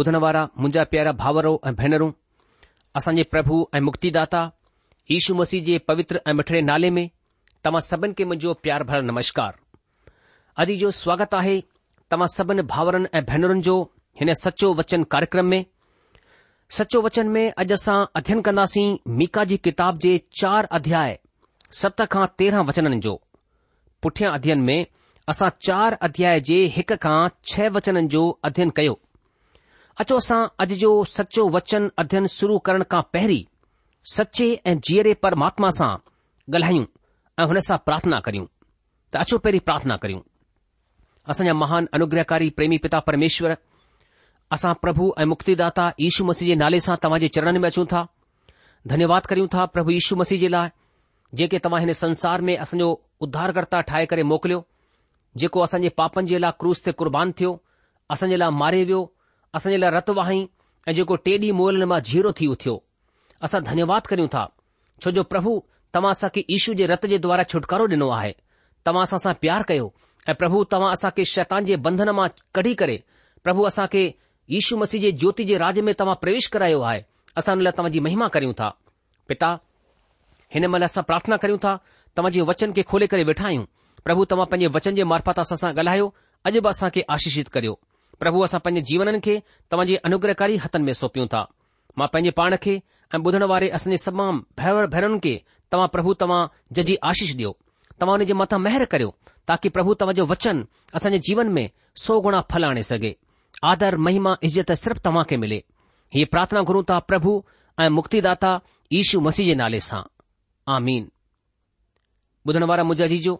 ॿुधण वारा मुंजा प्यारा भाउरो ऐं भेनरूं असांजे प्रभु ऐं मुक्तिदा दाता मसीह जे पवित्र ऐं मिठड़े नाले में तव्हां सभिनी खे मुंहिंजो प्यार भर नमस्कार अॼु जो स्वागत आहे तव्हां सभिनी भाउरनि ऐं भेनरुनि जो हिन सचो वचन कार्यक्रम में सचो वचन में अॼु असां अध्ययन कंदासीं मीका जी किताब जे चार अध्याय सत खां तरह वचननि जो पुठियां अध्यन में असां चार अध्याय जे हिक खां छ वचननि जो अध्यन कयो अचो असां अॼु जो सचो वचन अध्यन शुरू करण खां पहिरीं सचे ऐं जीअरे परमात्मा सां ॻाल्हायूं ऐं हुन सां प्रार्थना करियूं त अचो पहिरीं प्रार्थना करियूं असांजा महान अनुग्रहकारी प्रेमी पिता परमेश्वर असां प्रभु ऐं मुक्तिदाता यीशू मसीह जे नाले सां तव्हां जे चरणनि में अचूं था धन्यवाद करियूं था प्रभु यीशू मसीह जे लाइ जेके तव्हां हिन संसार में असांजो उद्धारकर्ता ठाहे करे मोकिलियो जेको असांजे पापनि जे लाइ क्रूस ते कुर्बान थियो असांजे लाइ मारे वियो असां जे लाइ रत वाही ऐं जेको टे ॾींहं मोहलनि मां जीरो थी उथियो असां धन्यवाद करियूं था छोजो प्रभु तव्हां असांखे यीशू जे रत जे द्वारा छुटकारो ॾिनो आहे तव्हां असां सां प्यार कयो ऐं प्रभु तव्हां असांखे शैतान जे बंधन मां कढी करे प्रभु असां खे मसीह जे ज्योति जे राज में तव्हां प्रवेष करायो आहे असां हुन लाइ तव्हांजी महिमा करयूं था पिता हिन महिल असां प्रार्थना करयूं था तव्हां वचन खे खोले करे वेठा आहियूं प्रभु तव्हां पंहिंजे वचन जे मार्फत असां सां ॻाल्हायो अॼु बि आशीषित करियो પ્રભુ આસા પંજી જીવનન કે તમજી અનુગ્રહકારી હતન મે સોપી ઉતા મા પંજી પાણ કે બુધણ વારે અસને સબામ ભૈવર ભરણન કે તમા પ્રભુ તમા જજી આશીષ દયો તમાને જે મથા મહેર કર્યો તાકી પ્રભુ તવજો વચન અસને જીવન મે સો ગુણા ફલાણે સગે આદર મહિમા ઇજ્જત સરપ તમા કે મિલે યે પ્રાર્થના ગુરુતા પ્રભુ એ મુક્તિદાતા ઈશુ મસીજે નાલે સા આમિન બુધણ વારા મુજાજીજો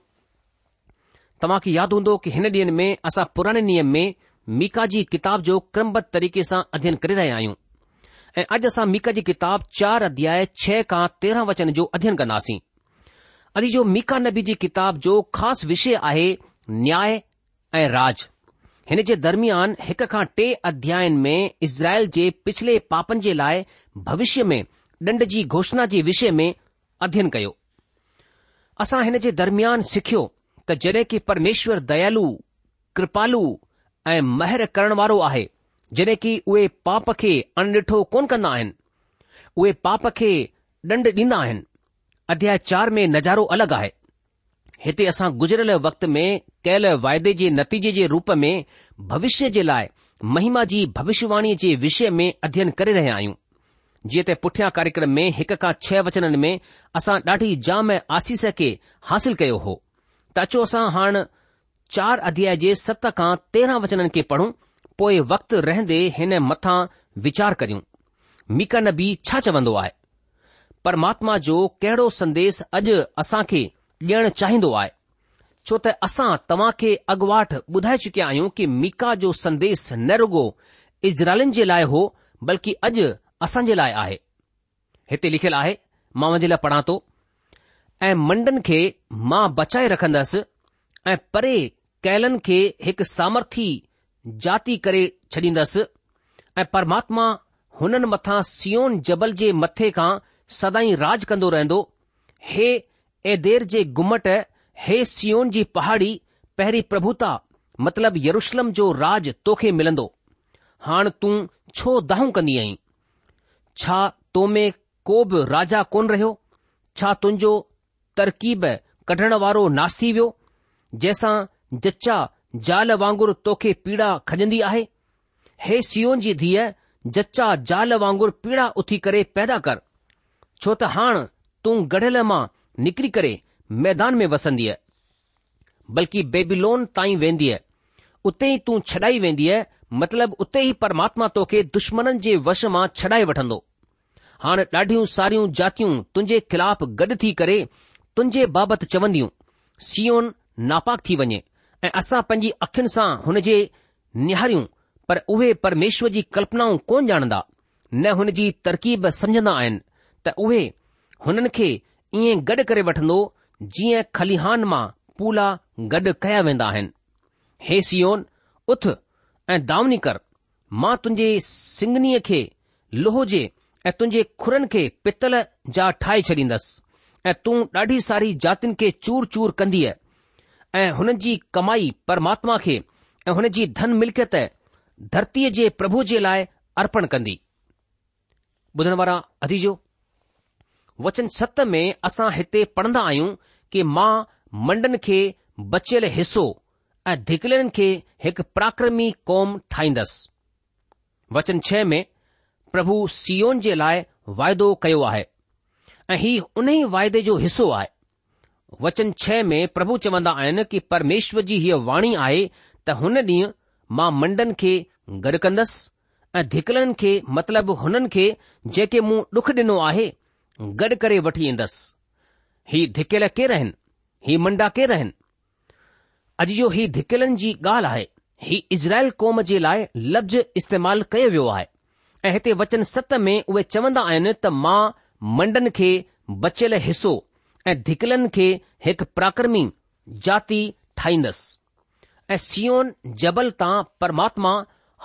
તમાકી યાદ હોંદો કે હને દિન મે આસા પુરાને નિયમ મે मीका जी किताब जो क्रमबद्ध तरीक़े सां अध्ययन करे रहिया आहियूं ऐं अॼु असां मीका जी किताब चार अध्याय छह खां तेरहां वचन जो अध्ययन कंदासीं अॼु जो मीका नबी जी किताब जो ख़ासि विषय आहे न्याय ऐं राज हिन जे दरमियान हिक खां टे अध्यायन में इज़राइल जे पिछले पापनि जे लाइ भविष्य में दंड जी घोषणा जे विषय में अध्ययन कयो असां हिन जे दरमियान सिखियो त जडे॒ की परमेश्वर दयालु कृपालु ऐं महर करण वारो आहे जॾहिं की उहे पाप खे अनॾिठो कोन कंदा आहिनि उहे पाप खे ॾंड ॾींदा आहिनि अध्याय चार में नज़ारो अलॻि आहे हिते असां गुज़िरियल वक़्त में कयल वाइदे जे नतीजे जे रूप में भविष्य जे लाइ महिमा जी भविष्यवाणीअ जे विषय में अध्ययन करे रहिया आहियूं जीअं त पुठियां कार्यक्रम में हिक खां छह वचननि में असां ॾाढी जाम आसीस खे हासिल कयो हो त अचो असां हाणे चार अध्याय जे सत खां तेरहं वचननि खे पढ़ूं पोइ वक़्तु रहंदे हिन मथां वीचारु कयूं मीका नबी छा चवंदो आहे परमात्मा जो कहिड़ो संदेश अॼु असां खे ॾियणु चाहिंदो आहे छो त असां तव्हां खे अॻुवाठ ॿुधाए चुकिया आहियूं की मीका जो संदेस न रुगो इज़राइलनि जे लाइ हो बल्कि अॼु असां जे लाइ आहे हिते लिखियलु आहे मां उन लाइ पढ़ां थो ऐं मंडन खे मां बचाए रखंदसि ऐं परे कैलन खे हिकु सामर्थी जाति करे छॾींदसि ऐं परमात्मा हुननि मथां सियोन जबल जे मथे खां सदाई राज कन्दो रहंदो हे देर जे घुम्मट हे सियोन जी पहाड़ी पहिरीं प्रभुता मतिलब यरुषलम जो राज तोखे मिलंदो हाण तूं छो दाहूं कंदी आई छा में को बि राजा कोन रहियो छा तुंहिंजो तरकीब कढण वारो नास थी वियो जंहिंसां जचचा ज़ाल वांगुर तोखे पीड़ा खजंदी आहे हे सीओन जी धीअ जचा जाल वांगुर पीड़ा उथी करे पैदा कर छो त हाण तूं गढियल मां निकिरी करे मैदान में वसंदीअ बल्कि बेबीलोन ताईं वेंदीअ उते ई तूं छॾाई वेंदीअ मतिलब उते ई परमात्मा तोखे दुश्मननि जे वश मां छॾाए वठंदो हाणे ॾाढियूं सारियूं जातियूं तुंहिंजे खिलाफ़ गॾु थी करे तुंहिंजे बाबति चवंदियूं सीओन नापाक थी वञे ऐं असां पंहिंजी अखियुनि सां हुन जे निहारियूं पर उहे परमेश्वर जी कल्पनाऊं कोन ॼाणंदा न हुन जी तरकीब समझंदा आहिनि त उहे हुन खे ईअं गॾु करे वठंदो जीअं खलिहान मां पूला गॾु कया वेंदी आहिनि हे सियोन उथ ऐं दावनी कर मां तुंहिंजे सिंगनीअ खे लोहो जे ऐ तुं खुरन खे पितल जा ठाहे छॾींदसि ऐं तूं ॾाढी सारी जातियुनि खे चूर चूर कंदी ऐं हुननि जी कमाई परमात्मा खे ऐं हुन जी धन मिल्कियत धरतीअ जे प्रभु जे लाइ अर्पण कंदी ॿुधण वारा अदीजो वचन सत में असां हिते पढ़ंदा आहियूं कि मां मंडन खे बचियल हिसो ऐं धिकलनि खे हिकु प्राक्रमी कौम ठाहींदसि वचन छह में प्रभु सीओन जे लाइ वाइदो कयो आहे ऐं हीउ उन ई वाइदे जो हिसो आहे वचन छह में प्रभु चवंदा आहिनि कि परमेश्वर जी हीअ वाणी आहे त हुन ॾींहुं मां मंडन खे गॾु कंदसि ऐं धिकलनि खे मतिलब हुननि खे जेके मूं डुख ॾिनो आहे गॾु करे वठी ईंदसि ही धिकियल केरु आहिनि ही मंडा केर आहिनि अॼु जो ही धिकियलनि जी ॻाल्हि आहे ही इज़राइल कौम जे लाइ लफ़्ज़ इस्तेमालु कयो वियो आहे ऐं हिते वचन सत में उहे चवंदा आहिनि त मां मंडन खे बचियल हिसो ऐं धिकलन खे हिकु प्राक्रमी जाती ठाहींदसि ऐं सीओन जबल तां परमात्मा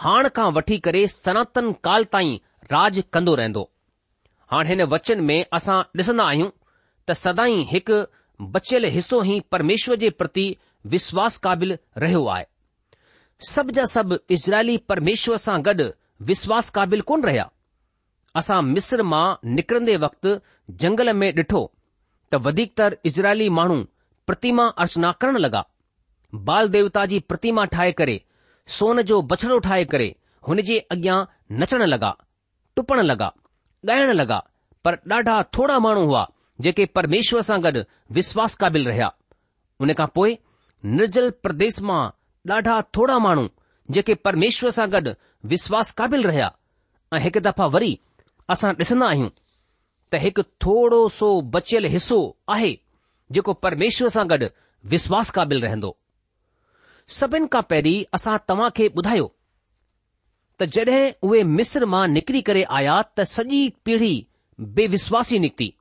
हाण खां वठी करे सनातन काल ताईं राज कंदो रहंदो हाणे हिन वचन में असां डि॒सन्दा आहियूं त सदाई हिकु बचियल हिसो ई परमेश्वर जे प्रति विश्वास क़ाबिल रहियो आहे सब जा सभु इज़राइली परमेश्वर सां गॾु विश्वास क़ाबिल कोन रहिया असां मिस्र मां निकरन्दे वक़्तु जंगल में ॾिठो त वधीकतर इज़राइली माण्हू प्रतिमा अर्चना करण लॻा बाल देवता जी प्रतिमा ठाहे करे सोन जो बछड़ो ठाहे करे हुन जे अॻियां नचण लॻा टुपण लॻा ॻाइण लॻा पर ॾाढा थोरा माण्हू हुआ जेके परमेश्वर सां गॾु विश्वास क़ाबिल रहिया उन खां पोइ निर्जल प्रदेश मां ॾाढा थोरा माण्हू जेके परमेश्वर सां गॾु विश्वास क़ाबिल रहिया ऐं हिकु दफ़ा वरी असां ॾिसंदा आहियूं त हिकु थोरो सो बचियल हिसो आहे जेको परमेश्वर सां गॾु विश्वास क़ाबिल रहंदो सभिनि खां पहिरीं असां तव्हां खे ॿुधायो त जॾहिं उहे मिस्र मां निकिरी करे आया त सॼी पीढ़ी बेविश्वासी निकिती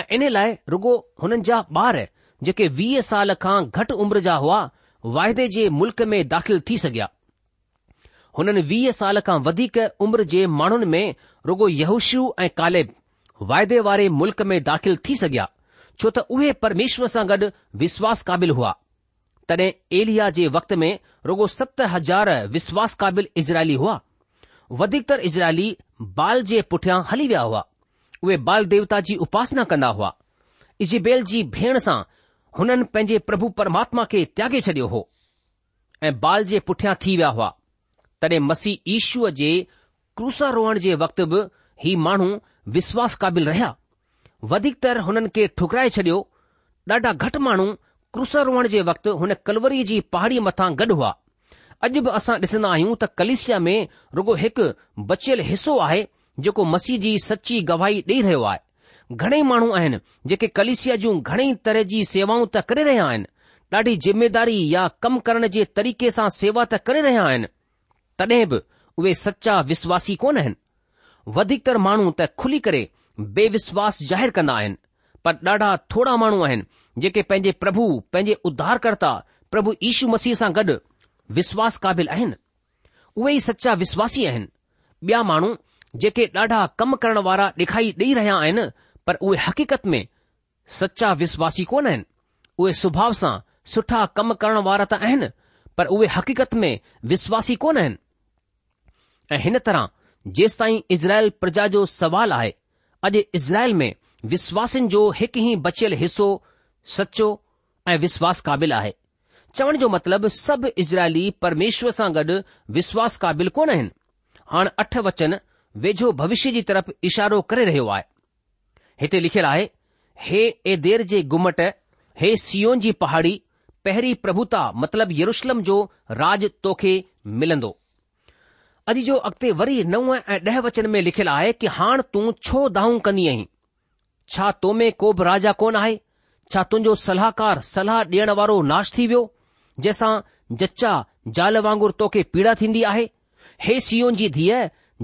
ऐं इन लाइ रुगो हुननि जा ॿार जेके वीह साल खां घटि उमिरि जा हुआ वाइदे जे मुल्क में दाख़िल थी सघिया हुननि वीह साल खां वधीक उमिरि जे माण्हुनि में रुगो यहूशू ऐं कालेब वायदे वारे मुल्क़ में दाख़िल थी सघिया छो त उहे परमेश्वर सां गॾु विश्वास क़ाबिल हुआ तॾहिं एलिया जे वक़्त में रुगो सत हज़ार विश्वास क़ाबिल इज़राइली हुआ वधीकतर इज़राइली बाल जे पुठियां हली विया हुआ उहे बाल देवता जी उपासना कंदा हुआ इज़बैल जी भेण सां हुननि पंहिंजे प्रभु परमात्मा खे त्यागे छडि॒यो हो ऐं बाल जे पुठियां थी विया हुआ तॾहिं मसीह ईशूअ जे क्रूसा रोहण जे वक़्त बि ही माण्हू विश्वास क़ाबिल रहिया वधीकतर हुननि खे ठुकराए छडि॒यो ॾाढा घटि माण्हू क्रुसर रोअण जे वक़्तु हुन कलवरी जी पहाड़ी मथां गॾु हुआ अॼु बि असां ॾिसंदा आहियूं त कलशिया में रुगो हिकु बचियल हिसो आहे जेको मसीह जी सची गवाही ॾेई रहियो आहे घणेई माण्हू आहिनि जेके कलिसिया जूं घणेई तरह जी सेवाऊं त करे रहिया आहिनि ॾाढी ज़िमेदारी या कम करण जे तरीक़े सां सेवा त करे रहिया आहिनि तॾहिं बि उहे सचा विश्वासी कोन आहिनि વધિકતર માણું તે ખુલી કરે બેવિશ્વાસ જાહેર કરનાયન પર ડાડા થોડા માણું આહેન જેકે પેજે પ્રભુ પેજે ઉદ્ધારકર્તા પ્રભુ ઈસુ મસીસા ગડ વિશ્વાસ કાબિલ આહેન ઓય સચ્ચા વિશ્વાસી આહેન બ્યા માણું જેકે ડાડા કમ કરણ વારા દેખાઈ દેઈ રહ્યા આહેન પર ઓય હકીકત મે સચ્ચા વિશ્વાસી કોન આહેન ઓય સુભાવ સા સુઠા કમ કરણ વારતા આહેન પર ઓય હકીકત મે વિશ્વાસી કોન આહેન હન તરહ जेसि ताईं इज़राइल प्रजा जो सवाल आहे अॼु इज़राइल में विश्वासिन जो हिकु ई बचियल हिसो सचो ऐं विश्वास क़ाबिल आहे चवण जो मतिलबु सभु इज़राइली परमेश्वर सां गॾु विश्वास क़ाबिल कोन आहिनि हाणे अठ वचन वेझो भविष्य जी तरफ़ इशारो करे रहियो आहे हिते लिखियलु आहे हे ए देर जे गुमट हे सीओन जी पहाड़ी पहिरीं प्रभुता मतिलब यरुशलम जो राज तोखे मिलंदो अॼु जो अॻिते वरी नव ऐं ॾह वचन में लिखियलु आहे कि हाणे तूं छो दाऊं कंदी आहीं छा तो में को बि राजा कोन आहे छा तुंहिंजो सलाहकार सलाह ॾियण वारो नाश थी वियो जंहिंसां जचा जाल वांगुरु तोखे पीड़ा थींदी आहे हे सीओन जी धीअ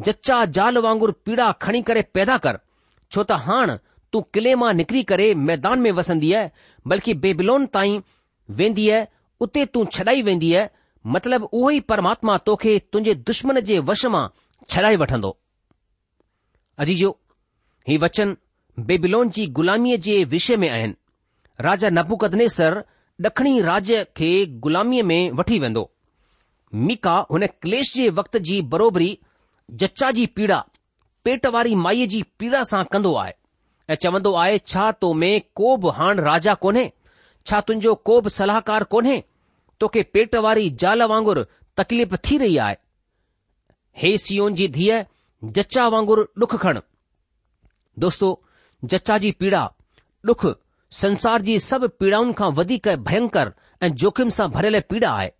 जचा जाल वांगुरु पीड़ा खणी करे पैदा कर छो त हाणे तूं किले मां निकिरी करे मैदान में वसंदीअ बल्कि बेबिलोन ताईं वेंदीअ उते तूं छॾाई वेंदीअ मतिलब उहो ई परमात्मा तोखे तुंहिंजे दुश्मन जे वश मां छॾाए वठंदो अजीजो ही वचन बेबिलोन जी ग़ुलामीअ जे विषय में आहिनि राजा नबुकदनेसर ॾखणी राज्य खे ग़ुलामीअ में वठी वेंदो मीका हुन क्लेश जे वक़्त जी बरोबरी जचा जी पीड़ा पेट वारी माईअ जी पीड़ा सां कंदो आहे ऐं चवंदो आहे छा तो में को बि हाणे राजा कोन्हे छा तुंहिंजो को बि सलाहकार कोन्हे तोखे पेट वारी जाल वांगुरु तकलीफ़ थी रही आहे हे सियो जी धीअ जचा वांगुरु डुख खण दोस्तो जचा जी पीड़ा डुख संसार जी सभु पीड़ाउनि खां वधीक भयंकर ऐं जोखिम सां भरियल पीड़ा आहे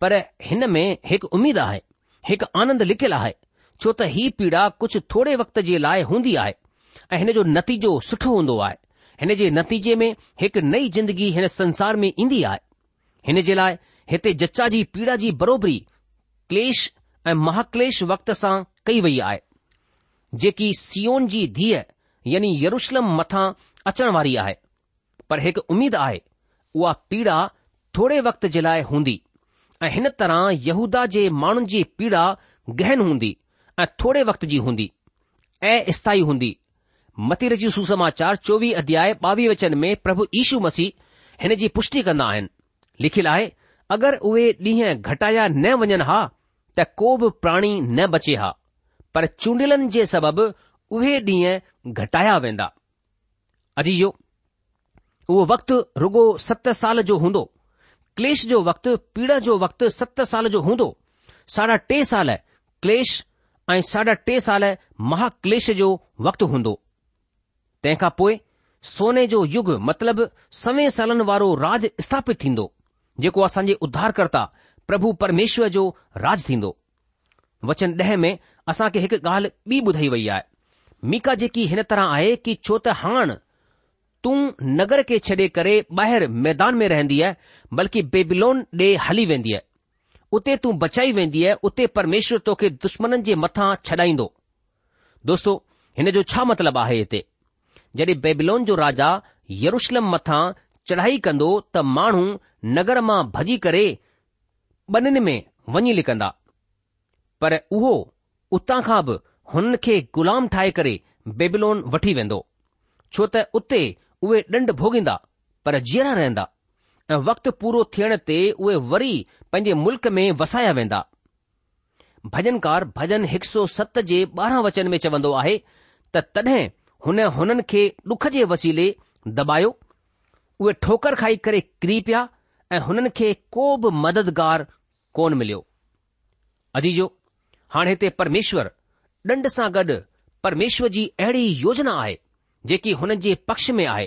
पर हिन में हिकु उमीद आहे हिकु आनंद लिखियलु आहे छो त ही पीड़ा कुझु थोरे वक़्त जे लाइ हूंदी आहे ऐं हिन जो नतीजो सुठो हूंदो आहे हिन जे नतीजे में हिकु नई जिंदगी हिन संसार में ईंदी आहे हिन जे लाइ हिते जचा जी पीड़ा जी बरोबरी क्लेश ऐं महाक्लेश वक्त सां कई वई आहे जेकी सियोन जी धीअ यानी यरुशलम मथां अचण वारी आहे पर हिकु उमेद आहे उहा पीड़ा थोरे वक़्त जे लाइ हूंदी ऐं हिन तरह यहूदा जे माण्हुनि जी पीड़ा गहन हूंदी ऐं थोरे वक़्त जी हूंदी ऐं स्थाई हूंदी मती मतेरची सुसमाचार चोवीह अध्याय ॿावीह वचन में प्रभु यीशू मसीह हिन जी पुष्टि कंदा आहिनि लिखियलु आहे अगरि उहे ॾींहं घटाया न वञनि हा त को बि प्राणी न बचे हा पर चूंडियलनि जे सबबि उहे ॾींहं घटाया वेंदा अजीजो उहो वक़्तु रुगो सत साल जो हूंदो क्लेश जो वक़्तु पीढ़ जो वक़्तु सत साल जो हूंदो साढा टे साल क्लेश ऐं साढा टे साल महाक्लेश जो वक़्तु हूंदो तंहिंखां पोइ सोने जो युग मतिलबु सवें सालनि वारो राज स्थापित थींदो जेको असांजे उध्धारकर्ता प्रभु परमेश्वर जो राज थींदो वचन ॾह में असांखे हिकु ॻाल्हि ॿी ॿुधाई वई आहे मीका जेकी हिन तरह आहे की छो त हाण तूं नगर खे छडे॒ करे ॿाहिरि मैदान में रहंदी आए बल्कि बेबिलोन डे हली वेंदी आहे उते तूं बचाई वेंदी वेंदीअ उते परमेश्वर तोखे दुश्मन जे मथा छॾाईंदो दोस्तो हिन जो छा मतिलब आहे हिते जड॒हिं बेबिलोन जो राजा यरुशलम मथां चढ़ाई कंदो त माण्हू नगर मां भॼी करे बननि में वञी लिकंदा पर उहो उतां खां बि हुन खे ग़ुलाम ठाहे करे बेबिलोन वठी वेंदो छो त उते उहे ॾंढ भोगींदा पर जीअरा रहंदा ऐं वक़्तु पूरो थियण ते उहे वरी पंहिंजे मुल्क़ में वसाया वेंदा भजनकार भजन हिकु सौ सत जे ॿारहं वचन में चवंदो आहे त तॾहिं हुन हुननि खे डुख जे वसीले दॿायो उहे ठोकर खाई करे किरी पिया ऐं हुननि खे को बि मददगार कोन मिलियो अजीजो हाणे हिते परमेश्वर ॾंड सां गॾु परमेश्वर जी अहिड़ी योजना आहे जेकी हुननि जे पक्ष में आहे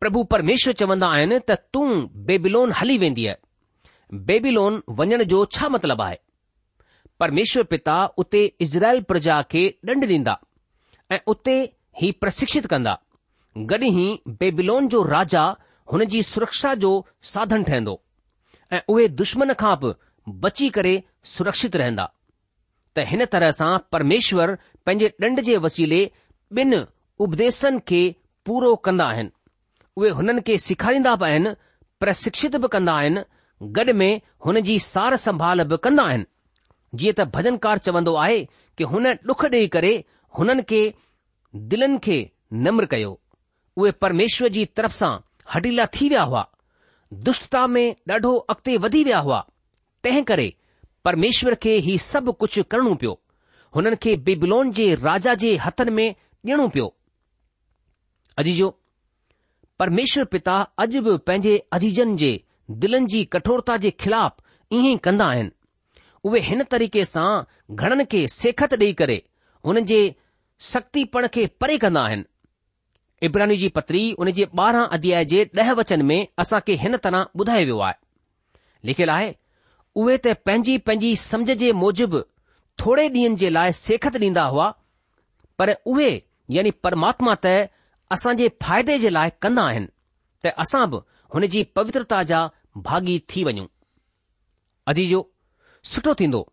प्रभु परमेश्वर चवंदा आहिनि त तूं बेबिलोन हली वेंदी आहे बेबिलोन वञण जो छा मतिलबु आहे परमेश्वर पिता उते इज़राइल प्रजा खे ॾंड ॾींदा ऐं उते ई प्रशिक्षित कंदा गॾु ई बेबिलोन जो राजा हुन जी सुरक्षा जो साधन ठहंदो ऐं उहे दुश्मन खां बि बची करे सुरक्षित रहंदा त हिन तरह सां परमेश्वर पंहिंजे ॾंड जे वसीले ॿिन उपदेसनि खे पूरो कंदा आहिनि उहे हुननि खे सेखारींदा बि आहिनि प्रशिक्षित बि कंदा आहिनि गॾु में हुन जी सार संभाल बि कंदा आहिनि जीअं त भजनकार चवंदो आहे कि हुन डुख ॾेई करे हुननि खे दिलनि खे नम्र कयो उहे परमेश्वर जी तरफ़ सां हडीला थी विया हुआ दुष्टता में ॾाढो अॻिते वधी विया हुआ तंहिं करे परमेश्वर खे ही सभु कुझु करणो पियो हुननि खे बिबलोन जे राजा जे हथनि में ॾियणो पियो अजीजो परमेश्वर पिता अॼु बि पंहिंजे अजीजन जे दिलनि जी कठोरता जे ख़िलाफ़ ईअं ई कंदा आहिनि उहे हिन तरीक़े सां घणनि खे सेखत ॾेई करे हुननि जे शक्तिपण खे परे कंदा आहिनि इब्रानी जी पत्री उन जे ॿारहं अध्याय जे ॾह वचन में असां खे हिन तरह ॿुधायो वियो आहे लिखियलु आहे उहे त पंहिंजी पंहिंजी समझ जे मूजिबि थोरे ॾींहनि जे लाइ सेखत ॾींदा हुआ पर उहे यानी परमात्मा त असां जे फ़ाइदे जे लाइ कंदा आहिनि त असां बि हुन जी पवित्रता जा भागी थी वञूं अजी जो सुठो थींदो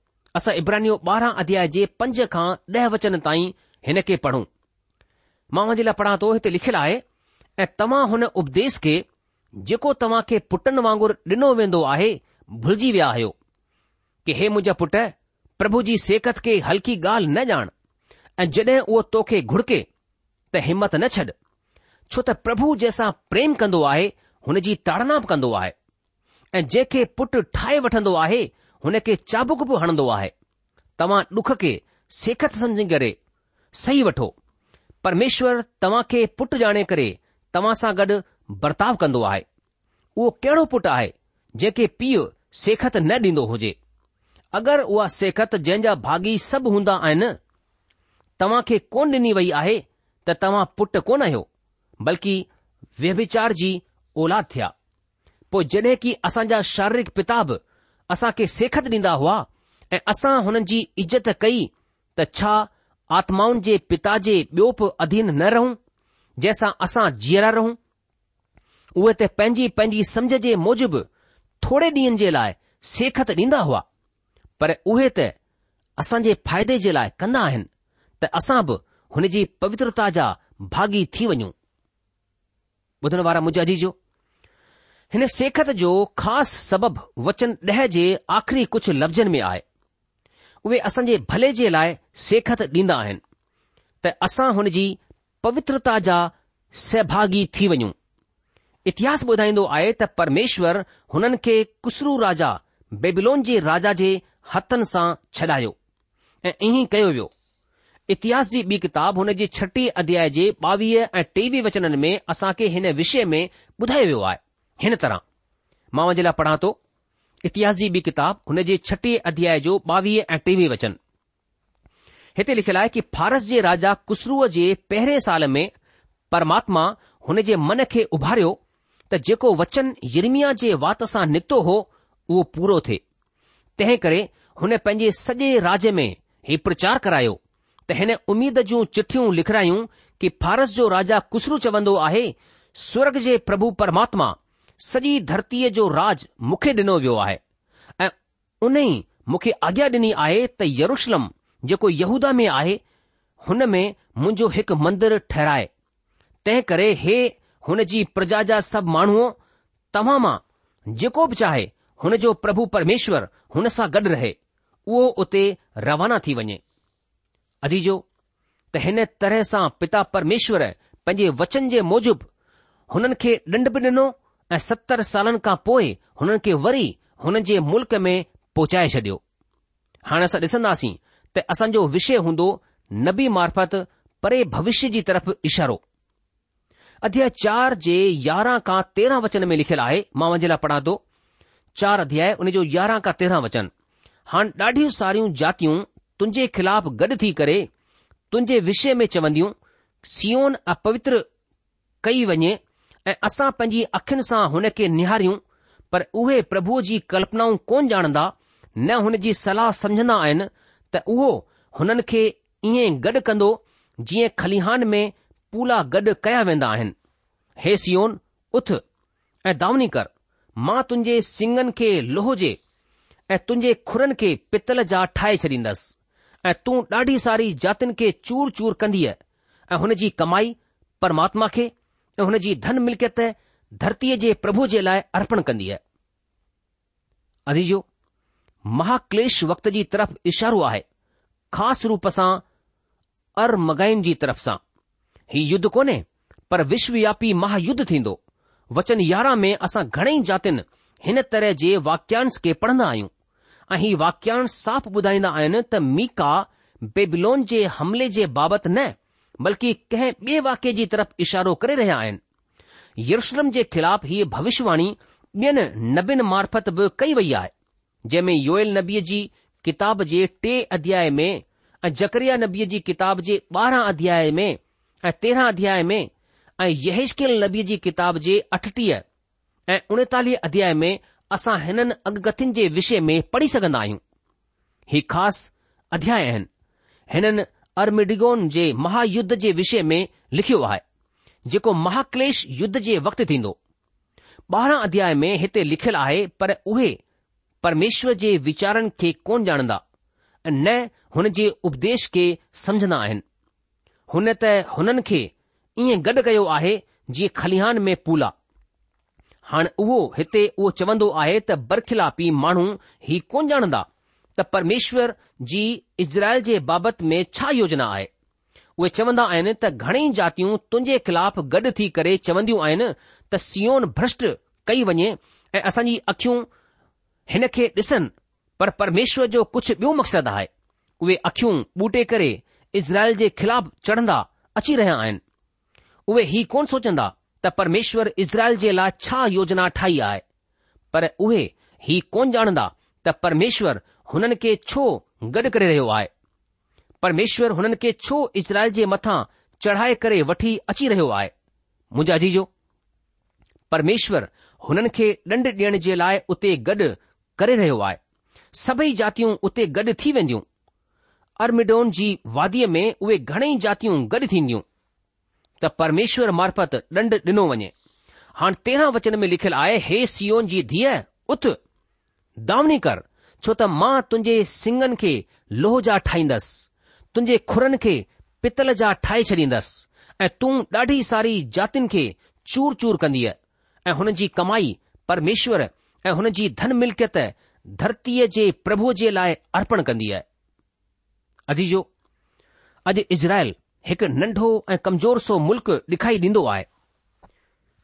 असां इब्रानियो ॿारहं अध्याय जे पंज खां ॾह वचन ताईं हिन खे पढ़ूं मां उन जे लाइ पढ़ां थो हिते लिखियलु आहे ऐं तव्हां हुन उपदेस खे जेको तव्हां खे पुटनि वांगुरु ॾिनो वेंदो आहे भुलिजी विया आहियो कि हे मुंहिंजा पुट प्रभु जी सेहत खे हल्की ॻाल्हि न ॼाण ऐं जॾहिं उहो तोखे घुड़के त हिमत न छॾ छो त प्रभु जंहिंसां प्रेम कंदो आहे हुन जी ताड़ना बि कंदो आहे ऐं जंहिंखे पुटु ठाहे वठंदो आहे हुन खे चाबुक बि हणंदो आहे तव्हां डुख खे सेखत सम्झी करे सही वठो परमेश्वर तव्हां खे पुटु ॼाणे करे तव्हां सां गॾु बर्ताव कंदो आहे उहो कहिड़ो पुटु आहे जंहिंखे पीउ सेखत न ॾींदो हुजे अगरि उहा सेखत जंहिंजा भागी सभु हूंदा आहिनि तव्हां खे कोन ॾिनी वई आहे त तव्हां पुटु कोन आहियो बल्कि व्यभिचार जी औलाद थिया पोइ जॾहिं की असांजा शारीरिक पिता बि असां खे सेखत ॾींदा हुआ ऐं असां हुननि जी इज़त कई त छा आत्माउनि जे पिता जे ॿियो बि अधीन न रहूं जंहिंसां असां जीअरा रहूं उहे त पंहिंजी पंहिंजी समझ जे मूजिबि थोरे ॾींहनि जे लाइ सेखत ॾींदा हुआ पर उहे त असांजे फ़ाइदे जे लाइ कंदा आहिनि त असां बि हुन जी पवित्रता जा भागी थी वञूं ॿुधण वारा मुंहिंजा जी जो हिन सेखत जो ख़ासि सबबु वचन ॾह जे आख़िरी कुझु लफ़्ज़नि में आहे उहे जे भले जे लाइ सेखत ॾींदा आहिनि त असां हुन जी पवित्रता जा सहभागी थी वञूं इतिहासु ॿुधाईंदो आहे त परमेश्वर हुननि खे कुसरू राजा बेबिलोन जे राजा जे हथनि सां छॾायो ऐं ईअं कयो वियो इतिहास जी ॿी किताब हुन जे छटीह अध्याय जे ॿावीह ऐं टेवीह वचननि में असां खे हिन विषय में ॿुधायो वियो आहे हिन तरह मां हुन लाइ पढ़ा थो इतिहास जी बि किताब, हुन जे छटीह अध्याय जो ॿावीह ऐं टेवीह वचन हिते लिखियलु आहे की फारस जे राजा कुसरूअ जे पहिरें साल में परमात्मा हुन जे मन खे उभारियो त जेको वचन यरमिया जे वात सां निकितो हो उहो पूरो थे तंहिं करे हुन पंहिंजे सॼे राज्य में ही प्रचार करायो त हिन उमेद जूं चिट्ठियूं लिखरायूं कि फारस जो राजा कुसरू चवंदो आहे स्वर्ग जे प्रभु परमात्मा सॼी धरतीअ जो राज मूंखे डि॒नो वियो आहे ऐं उन ई मुखे आज्ञा डि॒नी आहे त यरुशलम जेको यहूदा में आहे हुन में मुंहिंजो हिकु मंदरु ठहराए तंहिं करे हे हुन जी प्रजा जा सभु माण्हू तव्हां मां जेको बि चाहे हुन जो प्रभु परमेश्वर हुन सां गॾु रहे उहो उते रवाना थी वञे अजीजो त हिन तरह सां पिता परमेश्वर पंहिंजे वचन जे मूजिबि हुननि खे ॾंड बि ऐं सतर सालनि खां पोइ हुननि खे वरी हुन जे मुल्क में पहुचाए छडि॒यो हाणे असां ॾिसंदासीं त असांजो विषय हूंदो नबी मार्फत परे भविष्य जी तरफ़ इशारो अध्याय चार जे यारहं खां तेरहं वचन में लिखियलु आहे मां वञे लाइ पढ़ां थो चार अध्याय जो यारहं खां तेरहं वचन हाणे ॾाढियूं सारियूं जातियूं तुंहिंजे ख़िलाफ़ गॾु थी करे तुंहिंजे विषय में चवंदियूं सीओन अपवित्र कई वञे ऐं असां पंहिंजी अखियुनि सां हुन खे निहारियूं पर उहे प्रभुअ जी कल्पनाऊं कोन ॼाणंदा न हुन जी सलाह समझंदा आहिनि त उहो हुननि खे ईअं गॾु कंदो जीअं खलिहान में पूला गॾु कया वेंदा आहिनि हे सियोन उथ ऐं दावनी कर मां तुंहिंजे सिंगनि खे लोहो जे ऐं तुंहिंजे खुरनि खे पितल जा ठाहे छॾींदसि ऐं तूं ॾाढी सारी जातियुनि खे चूर चूर कंदीअ ऐं हुन जी कमाई परमात्मा खे ऐं हुन जी धन मिल्कियत धरतीअ जे प्रभु जे लाइ अर्पण कंदी आहे अदीजो महाक्लेश वक्त जी तरफ़ इशारो आहे ख़ासि रूप सां अर मगाइन जी तरफ़ सां हीउ युद्ध कोन्हे पर विश्वव्यापी महायुद्ध थींदो वचन यारहं में असां घणेई जातियुनि हिन तरह जे वाक्यांश खे पढ़ंदा आहियूं ऐं ही वाक्यांश साफ़ ॿुधाईंदा आहिनि त मीका बेबिलोन जे हमले जे बाबति न बल्कि कंहिं ॿिए वाक्य जी तरफ़ इशारो करे रहिया आहिनि यरूशलम जे ख़िलाफ़ हीअ भविष्यवाणी ॿियनि नबियुनि मार्फत बि कई वई आहे जंहिं में योएएल नबी जी किताब जे टे अध्याय में ऐं जकरिया नबीअ जी किताब जे ॿारहं अध्याय में ऐं तेरहं अध्याय में ऐं यहेशक्यल नबीअ जी किताब जे अठटीह ऐं उणेतालीह अध्याय में असां हिननि अगगत्यन जे विषय में पढ़ी सघन्दा आहियूं ही ख़ासि अध्याय आहिनि हिननि अर्मिडिगोन जे महायुद्ध जे विषय में लिखियो आहे जेको महाक्लेश युद्ध जे वक़्तु थींदो ॿारहं अध्याय में हिते लिखियलु आहे पर उहे परमेश्वर जे वीचारनि खे कोन ॼाणंदा न हुन जे उपदेश खे समझंदा आहिनि हुन त हुननि खे ईअं गॾु कयो आहे जीअं खलिहान में पूला हाणे उहो हिते उहो चवंदो आहे त बर्खिलापी माण्हू ही कोन ॼाणंदा त परमेश्वर जी इज़राइल जे बाबति में छा योजना आहे उहे चवंदा आहिनि त घणेई जातियूं तुंहिंजे ख़िलाफ़ गॾु थी करे चवंदियूं आहिनि त सीओन भ्रष्ट कई वञे ऐं असांजी अखियूं हिन खे ॾिसनि पर परमेश्वर जो कुझु ॿियो मक़सदु आहे उहे अखियूं ॿूटे करे इज़राइल जे ख़िलाफ़ चढ़ंदा अची रहिया आहिनि उहे ही कोन सोचंदा त परमेश्वर इज़राइल जे लाइ छा योजना ठाही आहे पर उहे ही कोन ॼाणंदा त परमेश्वर हुननि खे छो गॾु करे रहियो आहे परमेश्वर हुननि खे छो इज़राइल जे मथां चढ़ाए करे वठी अची रहियो आहे मुंहिंजा जीजो परमेश्वर हुननि खे ॾंड ॾियण जे लाइ उते गॾु करे रहियो आहे सभई जातियूं उते गॾु थी वेंदियूं अर्मिडोन जी वादीअ में उहे घणेई जातियूं गॾु थींदियूं त परमेश्वर मार्फत ॾंड ॾिनो वञे हाणे तेरहं वचन में लिखियलु आहे हे सियोन जी धीअ उथ दावनी कर छो त मां तुंहिंजे सिंगनि खे लोह जा ठाहींदसि तुंहिंजे खुरनि खे पितल जा ठाहे छॾींदसि ऐं तूं ॾाढी सारी जातियुनि खे चूर चूर कंदीअ ऐं हुन जी कमाई परमेश्वर ऐं हुन जी धन मिल्कियत धरतीअ जे प्रभुअ जे लाइ अर्पण कंदी आहे अजीजो अॼु इज़राइल हिकु नंढो ऐं कमज़ोर सो मुल्क ॾिखाई ॾींदो आहे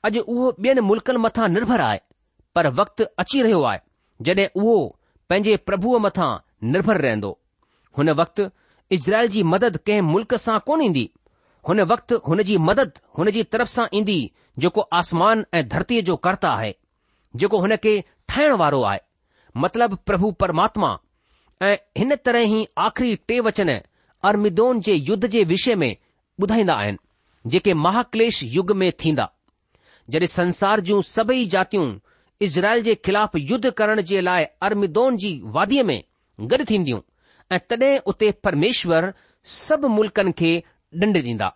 अॼु उहो ॿियनि मुल्क़नि मथां निर्भर आहे पर वक्तु अची रहियो आहे जॾहिं उहो पंहिंजे प्रभुअ मथां निर्भर रहंदो हुन वक़्तु इज़राइल जी मदद कंहिं मुल्क़ सां कोन ईंदी हुन वक्तु हुन जी मदद हुन जी तरफ़ सां ईंदी जेको आसमान ऐं धरतीअ जो कर्ता आहे जेको हुन खे ठाहिण वारो आहे मतिलब प्रभु परमात्मा ऐं हिन तरह ई आख़िरी टे वचन अर्मिदोन जे युद्ध जे विषय में ॿुधाईंदा आहिनि जेके महाक्लेश युग में थींदा जडे॒ संसार जूं सभई जातियूं इज़राइल जे ख़िलाफ़ युद्ध करण जे लाइ अर्मिदोन जी वादीअ में गॾु थींदियूं ऐं तॾहिं उते परमेश्वर सभु मुल्क़नि खे ॾंड ॾींदा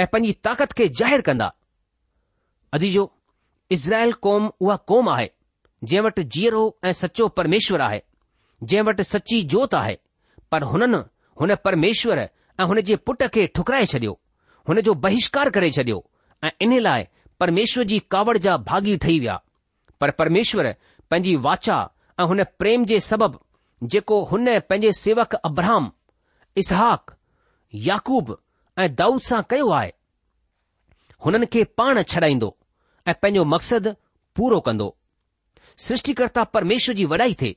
ऐं पंहिंजी ताक़त खे ज़ाहिरु कंदा अदीजो इज़राइल कौम उहा क़ौम आहे जंहिं वटि जीअरो ऐं सचो परमेश्वर आहे जंहिं वटि सची जोत आहे पर हुननि हुन परमेश्वर ऐं हुन जे पुट खे ठुकराए छडि॒यो हुन जो बहिष्कार करे छडि॒यो ऐं इन लाइ परमेश्वर जी कावड़ जा भागी ठही विया पर परमेश्वर पंहिंजी वाचा ऐं हुन प्रेम जे सबबि जेको हुन पंहिंजे सेवक अब्राहम इसहाक याकूब ऐं दाऊद सां कयो आहे हुननि खे पाण छॾाईंदो ऐं पंहिंजो मक़सदु पूरो कंदो सृष्टिकर्ता परमेश्वर जी वॾाई थिए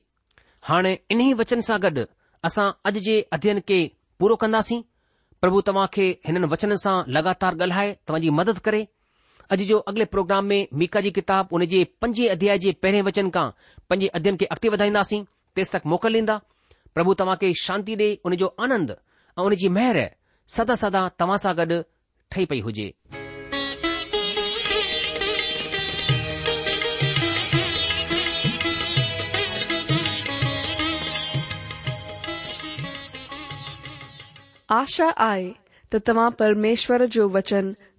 हाणे इन्ही वचन सां गॾु असां अॼु जे अध्ययन खे पूरो कंदासीं प्रभु तव्हां खे हिननि वचन सां लॻातार ॻाल्हाए तव्हांजी मदद करे अॼ जो अॻिले प्रोग्राम में मीका जी किताब उन जे पंजे अध्याय जे पहिरें वचन खां पंजे अध्यायन खे अॻिते वधाईंदासीं तेसि तक मोकिल ॾींदा प्रभु तव्हां खे शांती ॾे उन जो आनंद ऐं उनजी मेहर सदा सदा तव्हां सां गॾु पई हुजे आशा आहे त तव्हां परमेश्वर जो वचन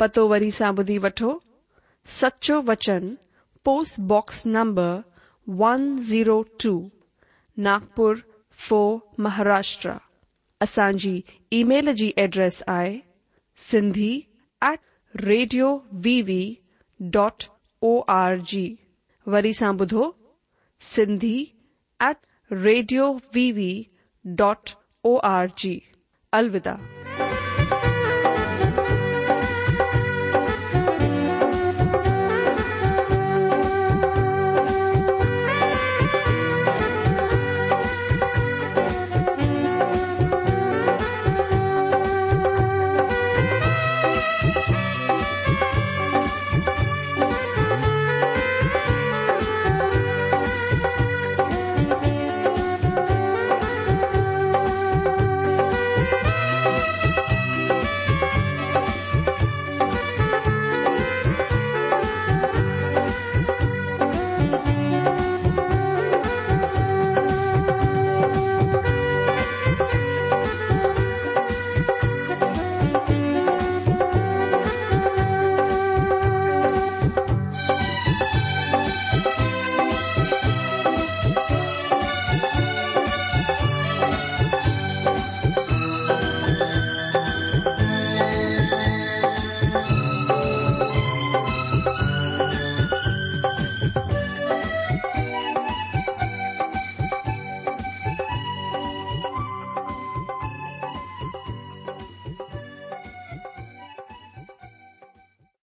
पतो वरी सां ॿुधी वठो सचो वचन post box number one zero two Nagpur फो महाराष्ट्र असांजी ईमेल जी एड्रेस आहे Sindhi at radio V dot O R G वरी सां ॿुधो Sindhi at radio dot O R G अलविदा